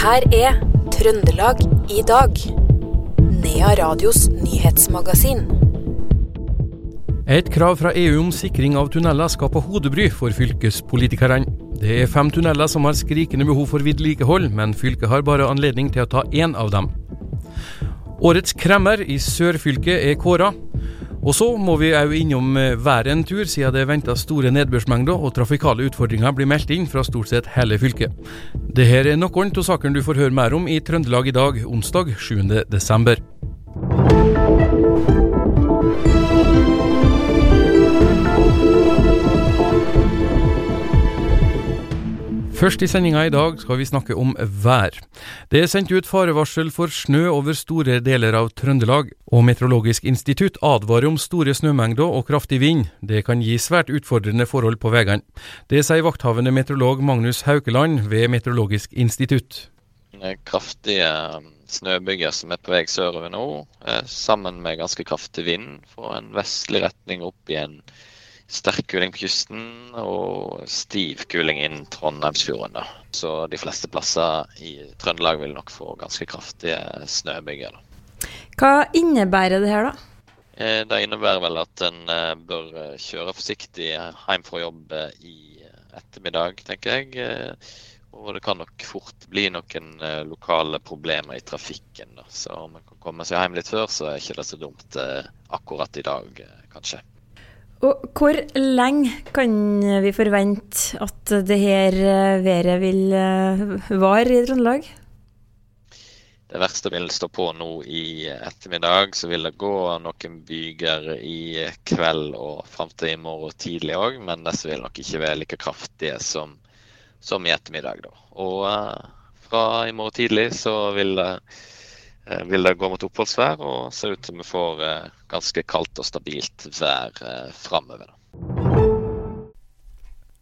her er Trøndelag i dag. Nea Radios nyhetsmagasin. Et krav fra EU om sikring av tunneler skaper hodebry for fylkespolitikerne. Det er fem tunneler som har skrikende behov for vedlikehold, men fylket har bare anledning til å ta én av dem. Årets kremmer i sørfylket er kåra. Og så må vi òg innom eh, været en tur, siden det venta store nedbørsmengder og trafikale utfordringer blir meldt inn fra stort sett hele fylket. Dette er noen av sakene du får høre mer om i Trøndelag i dag, onsdag 7. Først i sendinga i dag skal vi snakke om vær. Det er sendt ut farevarsel for snø over store deler av Trøndelag, og Meteorologisk institutt advarer om store snømengder og kraftig vind. Det kan gi svært utfordrende forhold på veiene. Det sier vakthavende meteorolog Magnus Haukeland ved Meteorologisk institutt. Kraftige um, snøbyger som er på vei sørover nå, eh, sammen med ganske kraftig vind, får en vestlig retning opp i en sterk kuling på kysten og stiv kuling inn Trondheimsfjorden. Da. Så de fleste plasser i Trøndelag vil nok få ganske kraftige snøbyger. Da. Hva innebærer det her, da? Eh, det innebærer vel at en eh, bør kjøre forsiktig hjem fra jobb i ettermiddag, tenker jeg. Og det kan nok fort bli noen lokale problemer i trafikken. Da. Så om en kan komme seg hjem litt før, så er ikke det så dumt akkurat i dag, kanskje. Og hvor lenge kan vi forvente at det her eh, været vil eh, vare i Trøndelag? Det verste vil stå på nå i ettermiddag. Så vil det gå noen byger i kveld og fram til i morgen tidlig òg. Men disse vil nok ikke være like kraftige som, som i ettermiddag. Da. Og uh, fra i morgen tidlig så vil det Eh, vil det gå mot oppholdsvær, og ser ut til vi får eh, ganske kaldt og stabilt vær eh, framover.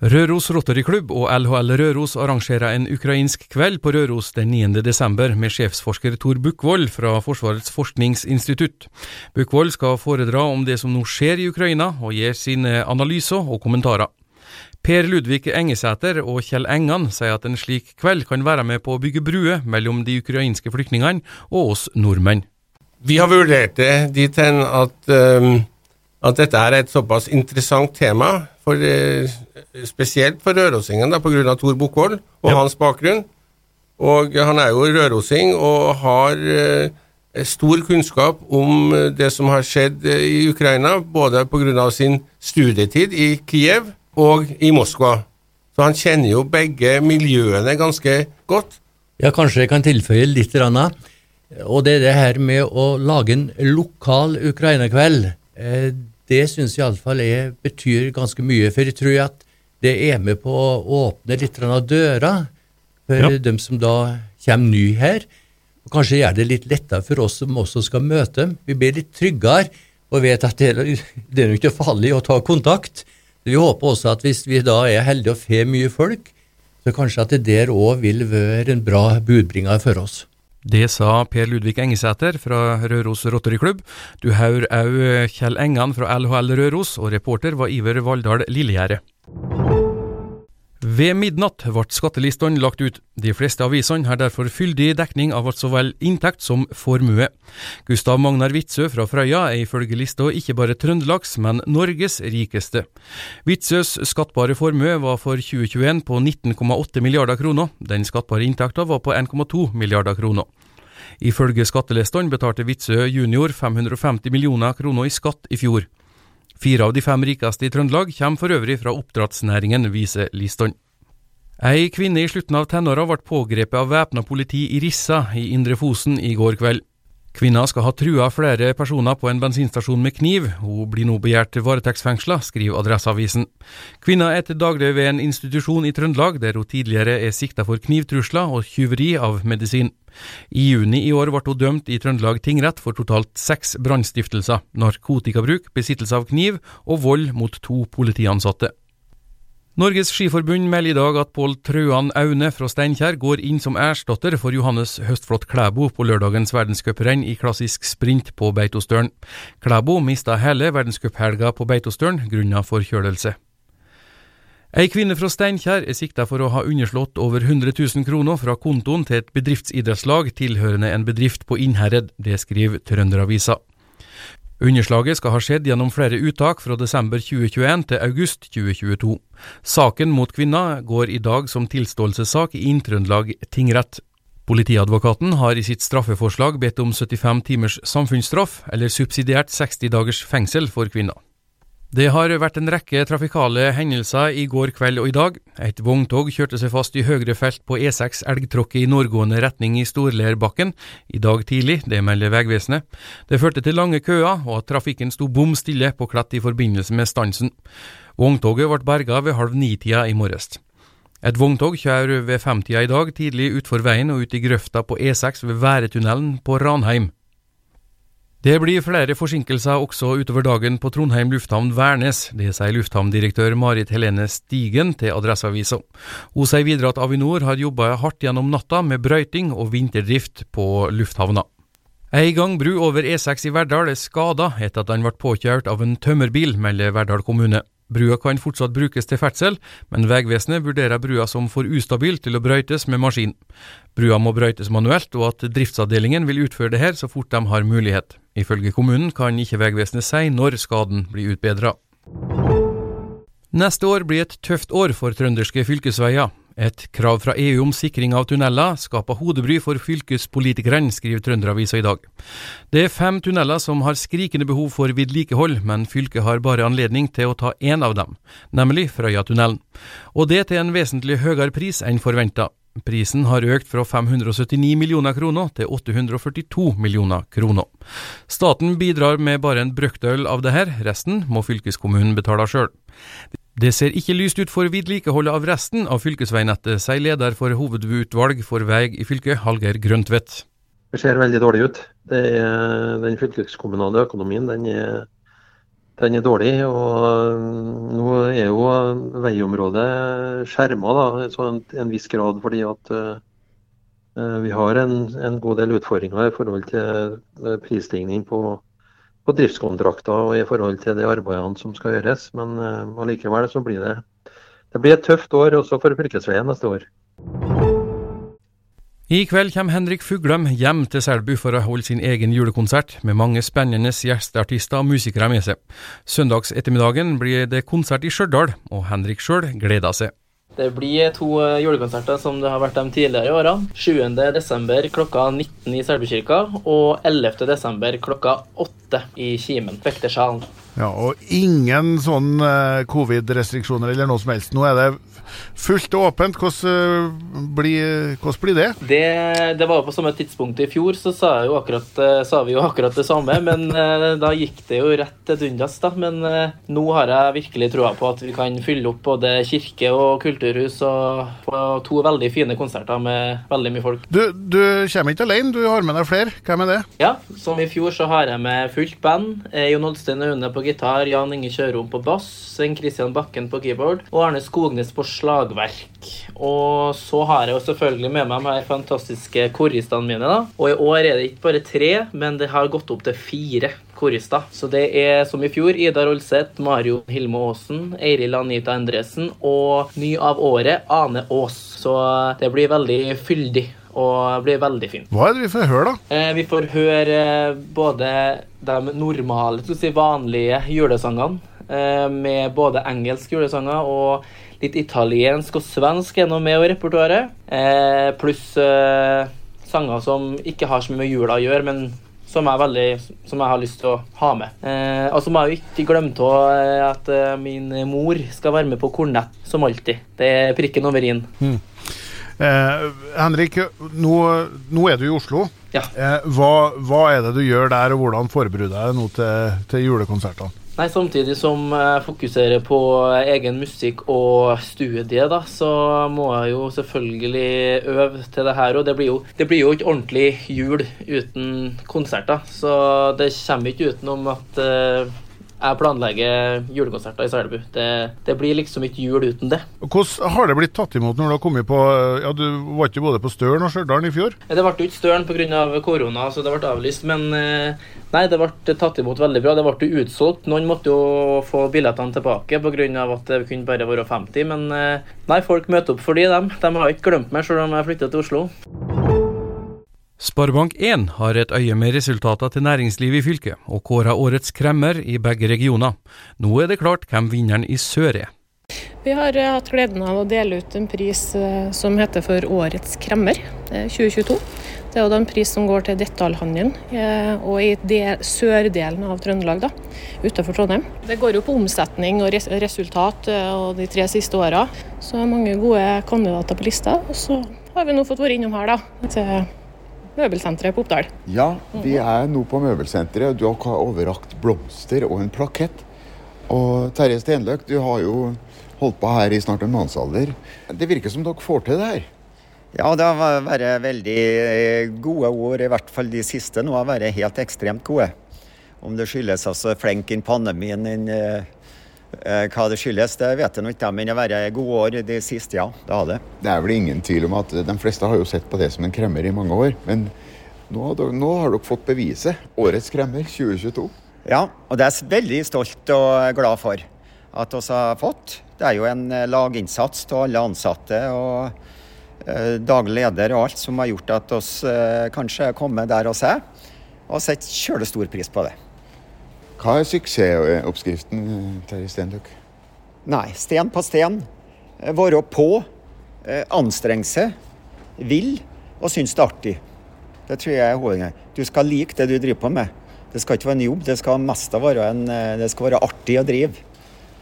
Røros Rotary-klubb og LHL Røros arrangerer en ukrainsk kveld på Røros den 9. desember med sjefsforsker Tor Bukkvold fra Forsvarets forskningsinstitutt. Bukkvold skal foredra om det som nå skjer i Ukraina, og gir sine analyser og kommentarer. Per Ludvig Engesæter og Kjell Engan sier at en slik kveld kan være med på å bygge bruer mellom de ukrainske flyktningene og oss nordmenn. Vi har vurdert det dit hen at, um, at dette er et såpass interessant tema, for, uh, spesielt for rørosingen pga. Tor Bukkvold og ja. hans bakgrunn. Og han er jo rørosing og har uh, stor kunnskap om det som har skjedd i Ukraina, både pga. sin studietid i Kiev og i Moskva. Så han kjenner jo begge miljøene ganske godt. Ja, kanskje jeg kan tilføye litt. Ranna. Og det er det her med å lage en lokal Ukraina-kveld. Eh, det syns iallfall jeg betyr ganske mye. For jeg tror at det er med på å åpne litt av døra for ja. dem som da kommer ny her. Og kanskje gjør det litt lettere for oss som også skal møte dem. Vi blir litt tryggere og vet at det, det er ikke farlig å ta kontakt. Vi håper også at hvis vi da er heldige og får mye folk, så kanskje at det der òg vil være en bra budbringer for oss. Det sa Per Ludvig Engesæter fra Røros Rotteryklubb. Du hører òg Kjell Engan fra LHL Røros, og reporter var Iver Valldal Lillegjerde. Ved midnatt ble skattelistene lagt ut. De fleste avisene har derfor fyldig dekning av så vel inntekt som formue. Gustav Magnar Witzøe fra Frøya er ifølge lista ikke bare Trøndelags, men Norges rikeste. Witzøes skattbare formue var for 2021 på 19,8 milliarder kroner. Den skattbare inntekta var på 1,2 milliarder kroner. Ifølge skattelistene betalte Witzøe junior 550 millioner kroner i skatt i fjor. Fire av de fem rikeste i Trøndelag kommer for øvrig fra oppdrettsnæringen, viser listene. Ei kvinne i slutten av tenåra ble pågrepet av væpna politi i Rissa i Indre Fosen i går kveld. Kvinna skal ha trua flere personer på en bensinstasjon med kniv. Hun blir nå begjært varetektsfengsla, skriver Adresseavisen. Kvinna er til daglig ved en institusjon i Trøndelag, der hun tidligere er sikta for knivtrusler og tyveri av medisin. I juni i år ble hun dømt i Trøndelag tingrett for totalt seks brannstiftelser, narkotikabruk, besittelse av kniv og vold mot to politiansatte. Norges Skiforbund melder i dag at Pål Trøan Aune fra Steinkjer går inn som erstatter for Johannes Høstflot Klæbo på lørdagens verdenscuprenn i klassisk sprint på Beitostølen. Klæbo mista hele verdenscuphelga på Beitostølen grunnet forkjølelse. Ei kvinne fra Steinkjer er sikta for å ha underslått over 100 000 kroner fra kontoen til et bedriftsidrettslag tilhørende en bedrift på Innherred, det skriver Trønderavisa. Underslaget skal ha skjedd gjennom flere uttak fra desember 2021 til august 2022. Saken mot kvinna går i dag som tilståelsessak i Inn-Trøndelag tingrett. Politiadvokaten har i sitt straffeforslag bedt om 75 timers samfunnsstraff, eller subsidiært 60 dagers fengsel for kvinna. Det har vært en rekke trafikale hendelser i går kveld og i dag. Et vogntog kjørte seg fast i høyre felt på E6 Elgtråkket i nordgående retning i Storleirbakken i dag tidlig, det melder Vegvesenet. Det førte til lange køer, og at trafikken sto bom stille på Klett i forbindelse med stansen. Vogntoget ble berga ved halv ni-tida i morges. Et vogntog kjører ved femtida i dag tidlig utfor veien og ut i grøfta på E6 ved Væretunnelen på Ranheim. Det blir flere forsinkelser også utover dagen på Trondheim lufthavn Værnes. Det sier lufthavndirektør Marit Helene Stigen til Adresseavisa. Hun sier videre at Avinor har jobba hardt gjennom natta med brøyting og vinterdrift på lufthavna. Ei gangbru over E6 i Verdal er skada etter at den ble påkjørt av en tømmerbil, melder Verdal kommune. Brua kan fortsatt brukes til ferdsel, men Vegvesenet vurderer brua som for ustabil til å brøytes med maskin. Brua må brøytes manuelt, og at driftsavdelingen vil utføre det her så fort de har mulighet. Ifølge kommunen kan ikke Vegvesenet si når skaden blir utbedra. Neste år blir et tøft år for trønderske fylkesveier. Et krav fra EU om sikring av tunneler skaper hodebry for fylkespolitikerne, skriver Trønderavisa i dag. Det er fem tunneler som har skrikende behov for vedlikehold, men fylket har bare anledning til å ta én av dem, nemlig Frøyatunnelen. Og det til en vesentlig høyere pris enn forventa. Prisen har økt fra 579 millioner kroner til 842 millioner kroner. Staten bidrar med bare en brøkdel av det her, resten må fylkeskommunen betale sjøl. Det ser ikke lyst ut for vedlikeholdet av resten av fylkesveinettet, sier leder for hovedutvalg for vei i fylket, Hallgeir Grøntvedt. Det ser veldig dårlig ut. Er, den fylkeskommunale økonomien den er, den er, dårlig. og Nå er jo veiområdet skjerma i en viss grad, fordi at uh, vi har en, en, god del utfordringer i forhold til prisstigning på på driftskontrakter og i forhold til de arbeidene som skal gjøres. Men uh, så blir det, det blir et tøft år også for fylkesveien neste år. I kveld kommer Henrik Fuglem hjem til Selbu for å holde sin egen julekonsert, med mange spennende gjesteartister og musikere med seg. Søndags ettermiddagen blir det konsert i Stjørdal, og Henrik sjøl gleder seg. Det blir to eh, julekonserter som det har vært de tidligere årene. 7.12. klokka 19 i Selbukirka og 11.12. klokka 8 i Kimen, Vektersalen. Ja, og ingen sånn eh, covid-restriksjoner eller noe som helst. Nå er det fullt og åpent. Hvordan eh, blir, hvordan blir det? det? det? var på samme tidspunkt i fjor, så sa, akkurat, eh, sa, vi jo akkurat det samme. Men eh, da gikk det jo rett til dundas, da. Men nå har jeg virkelig troa på at vi kan fylle opp både kirke og kulturhus og få to veldig fine konserter med veldig mye folk. Du, du kommer ikke alene, du har med deg flere. Hvem er det? Ja, som i fjor så har jeg med fullt band. Jon Holstein Aune på gitar, Jan Inge Kjørom på bass, Svein Christian Bakken på keyboard og Arne Skognes på slagverk. Og så har jeg jo selvfølgelig med meg de her fantastiske koristene mine. da. Og i år er det ikke bare tre, men det har gått opp til fire korister. Så det er som i fjor Ida Rolseth, Mario Hilmo Aasen, Eiril Anita Endresen og ny av året Ane Aas. Så det blir veldig fyldig og blir veldig fint. Hva er det vi får høre, da? Eh, vi får høre eh, både de normale, si vanlige julesangene, eh, med både engelske julesanger og litt italiensk og svensk er noe med i repertoaret. Eh, pluss eh, sanger som ikke har så mye med jula å gjøre, men som veldig, som jeg har lyst til å ha med. Eh, og så må jeg jo ikke glemme eh, at eh, min mor skal være med på kornett, som alltid. Det er prikken over i-en. Mm. Eh, Henrik, nå, nå, er du i Oslo. Ja. Hva, hva, er det du gjør der, og hvordan forbereder du deg nå til, til julekonsertene? Nei, Samtidig som jeg fokuserer på egen musikk og studie, da, så må jeg jo selvfølgelig øve til det her. Og det blir jo, det blir jo ikke ordentlig jul uten konserter. Så det kommer ikke utenom at uh, jeg planlegger julekonserter i Selbu. Det, det, blir liksom ikke jul uten det. Hvordan har det blitt tatt imot når du har kommet på Ja, Du var ikke både på Støren og Stjørdal i fjor? Det ble ikke Støren pga. korona, så det ble avlyst. Men eh, nei, det ble tatt imot veldig bra. Det ble utsolgt. Noen måtte jo få billettene tilbake pga. at det kunne bare være 50. Men eh, nei, folk møter opp for de, dem. De har ikke glemt meg selv om jeg flyttet til Oslo. Sparebank1 har et øye med resultater til næringslivet i fylket, og kårer årets kremmer i begge regioner. Nå er det klart hvem vinneren i sør er. Vi har eh, hatt gleden av å dele ut en pris eh, som heter for Årets kremmer 2022. Det er jo en pris som går til detaljhandelen, eh, og i del, sørdelen av Trøndelag, utenfor Trondheim. Det går jo på omsetning og resultat og de tre siste åra. Så mange gode kandidater på lista. Og så har vi nå fått vært innom her, da. til møbelsenteret på Oppdal. Ja, vi er nå på møbelsenteret. Du har overrakt blomster og en plakett. Og Terje Stenløk, du har jo holdt på her i snart en mannsalder. Det virker som dere får til det her? Ja, det har vært veldig eh, gode ord, i hvert fall de siste. Nå har vært helt ekstremt gode. Om det skyldes altså flink inn pandemien, enn Eh, hva det skyldes, det vet jeg nå ikke, men det har vært gode år de siste, ja. Det har det. Det er vel ingen tvil om at de fleste har jo sett på det som en kremmer i mange år. Men nå har dere, nå har dere fått beviset. Årets kremmer 2022. Ja, og det er jeg veldig stolt og glad for at vi har fått. Det er jo en eh, laginnsats av alle ansatte og eh, daglig leder og alt som har gjort at eh, kanskje har kommet der vi er, og setter kjølestor pris på det. Hva er suksessoppskriften, Terje Stenløk? Nei, sten på sten. Være på. Eh, anstrenge seg. Vil og synes det er artig. Det tror jeg er hovedgreia. Du skal like det du driver på med. Det skal ikke være en jobb, det skal mest være, en, eh, det skal være artig å drive.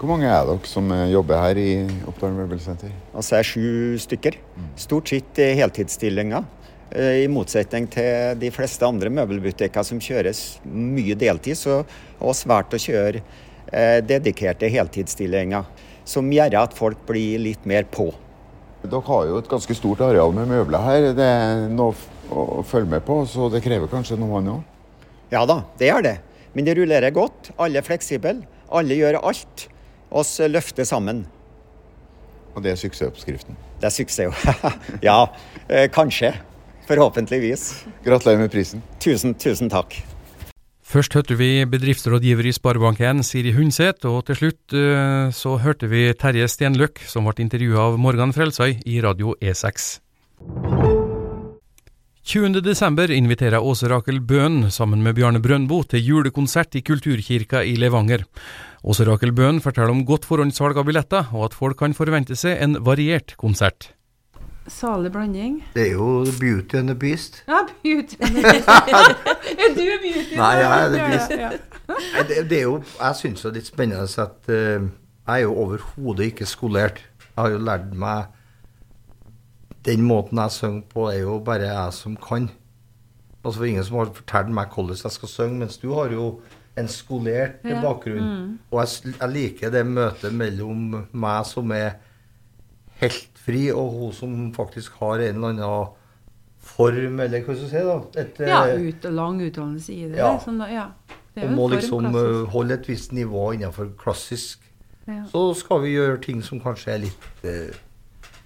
Hvor mange er dere som eh, jobber her i Oppdal Møbelsenter? Altså er sju stykker. Stort sett heltidsstillinger. Eh, I motsetning til de fleste andre møbelbutikker som kjøres mye deltid, så er vi valgt å kjøre eh, dedikerte heltidsstillinger. Som gjør at folk blir litt mer på. Dere har jo et ganske stort areal med møbler her. Det er noe å følge med på, så det krever kanskje noe vann òg? Ja da, det gjør det. Men det rullerer godt. Alle er fleksible. Alle gjør alt. Oss løfter sammen. Og det er suksessoppskriften? Det er suksess, ja, eh, kanskje. Forhåpentligvis. Gratulerer med prisen. Tusen, tusen takk. Først hørte vi bedriftsrådgiver i Sparebank1 Siri Hundset, og til slutt eh, så hørte vi Terje Stenløk, som ble intervjua av Morgan Frelsøy i Radio E6. 20.12. inviterer Åse Rakel Bøhn sammen med Bjarne Brøndbo til julekonsert i Kulturkirka i Levanger. Åse Rakel Bøhn forteller om godt forhåndssalg av billetter, og at folk kan forvente seg en variert konsert salig blanding. Det er jo Beauty and the Beast. Ja, Beauty and the Beast. er du Beauty? Nei, jeg er The Beast. Ja. det, det, er jo, jeg syns det er litt spennende at uh, jeg er jo overhodet ikke skolert. Jeg har jo lært meg Den måten jeg synger på, er jo bare jeg som kan. Altså for ingen som har fortalt meg hvordan jeg skal synge, mens du har jo en skolert ja. bakgrunn. Mm. Og jeg, jeg liker det møtet mellom meg som er helt fri, og hun som faktisk har en eller annen form, eller hva skal du si, da. Et, ja, eh, ut, lang utdannelse i det. Ja. Sånn, ja. det og må liksom klassisk. Eh, holde et visst nivå innenfor klassisk. Ja. Så skal vi gjøre ting som kanskje er litt uh,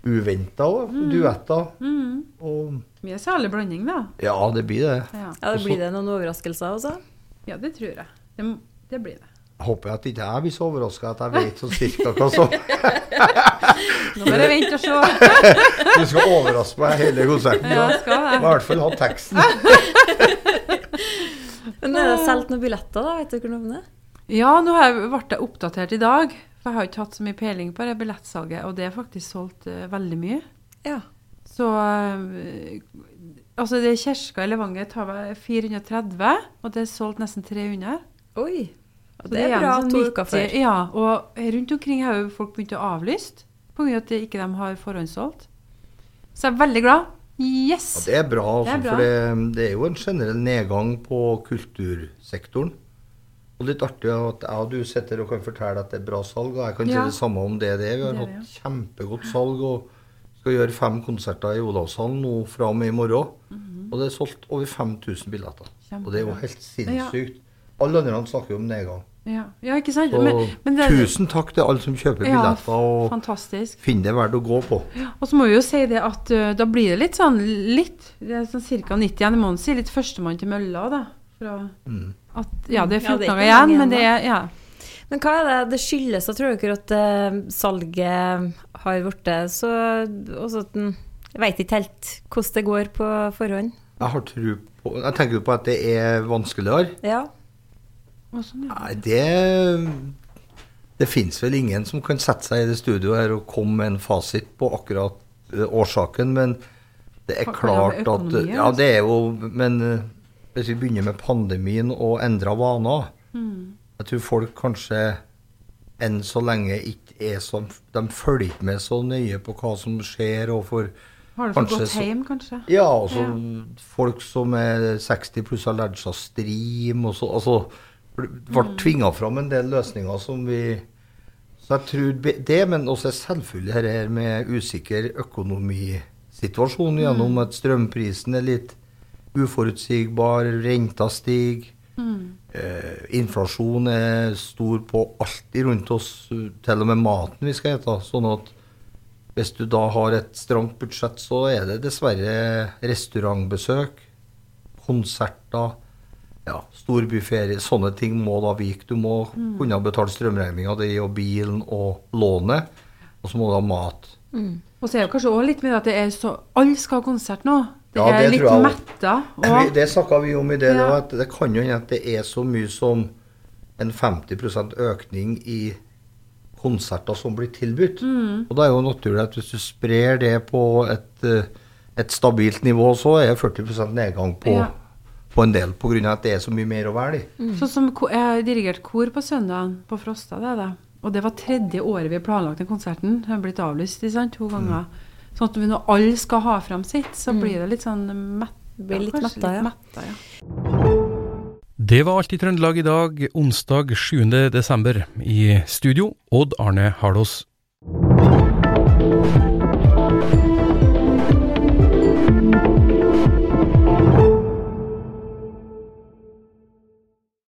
uventa òg. Mm. Duetter. Mm. Og, Mye særlig blanding, da. Ja, det blir det. Ja, ja det Blir det noen overraskelser også? Ja, det tror jeg. Det, det blir det. Jeg håper at ikke jeg blir så overraska at jeg vet sånn cirka hva som Nå må jeg vente og se. du skal overraske meg hele konserten. Ja, skal jeg. I hvert fall ha teksten. Men er det solgt noen billetter, da? Vet dere noe om det? Ja, nå har jeg ble jeg oppdatert i dag. For jeg har ikke hatt så mye peiling på det billettsalget, og det er faktisk solgt uh, veldig mye. Ja. Så uh, Altså, det kirka i Levanger tar 430, og det er solgt nesten 300. Oi. Og det, det er bra sånn to uker før. Ja, og rundt omkring har jo folk begynt å avlyse pga. at de ikke de har forhåndssolgt. Så jeg er veldig glad. Yes! Ja, det er bra, altså, det er bra. for det, det, er jo en generell nedgang på kultursektoren. Og litt artig at jeg og du sitter og kan fortelle at det er bra salg, og jeg kan ja. si det samme om det. det. Vi har hatt ja. kjempegodt salg og skal gjøre fem konserter i Olavshallen nå fra og med i morgen. Mm -hmm. Og det er solgt over 5000 billetter. Kjempebra. Og det er jo helt sinnssykt. Alle andre snakker jo om nedgang. Ja, ja ikke sant? Så Men, men det, tusen takk til alle som kjøper Ja, billetter og fantastisk. finner det verdt å gå på. Og så må vi jo si det at uh, da blir det litt sånn litt Det er sånn ca. 90 igjen i måneden, sier litt førstemann til mølla, da. Fra Mm. at, ja, det er Ja, 14 er dager igjen, men det er ja. Men hva er det det skyldes? Da tror dere at uh, salget har blitt så også at en- Jeg vet ikke helt hvordan det går på forhånd. Jeg har tro på Jeg tenker jo på at det er vanskeligere. Ja. Ja. Nei, det Det fins vel ingen som kan sette seg i det studioet her og komme med en fasit på akkurat eh, årsaken, men det er det klart at Ja, altså? det er jo Men eh, hvis vi begynner med pandemien og endra vaner Mm. Jeg tror folk kanskje enn så lenge ikke er så De følger ikke med så nøye på hva som skjer, og for Har du fått kanskje gått hjem, kanskje? Ja, altså folk som er 60 pluss har lært seg stream og så Altså ble Mm. tvinga fram en del løsninger som vi Så jeg tror det, men også selvfølgelig dette her med usikker økonomisituasjon Mm. gjennom at strømprisen er litt uforutsigbar, renta stiger. Mm. Eh, inflasjon er stor på alltid rundt oss, til og med maten vi skal ete. Sånn at hvis du da har et stramt budsjett, så er det dessverre restaurantbesøk, konserter, ja, storbyferie. Sånne ting må da vike. Du må Mm. kunne betale strømregninga di og bilen og lånet, og så må du ha mat. Og så er det kanskje også litt med at det er så Alle skal ha konsert nå. Det Ja, er det litt metta. Og, Det snakka vi om i det. Ja. da, at det kan jo hende at det er så mye som en 50% økning i konserter som blir tilbudt. Mm. Og da er jo naturlig at hvis du sprer det på et, eh, et stabilt nivå, så er 40% nedgang på, Ja. På en del, pga. at det er så mye mer å velge i. Sånn som Jeg har dirigert kor på søndagen på Frosta. det er det. Og det var tredje året vi planlagt den konserten. Den har blitt avlyst sant, to ganger. Sånn at når alle skal ha fram sitt, så Mm. blir det litt sånn mett, Blir litt kanskje metta, ja. metta, ja. Det var alt i Trøndelag i dag, onsdag 7. desember. I studio, Odd Arne Harlås.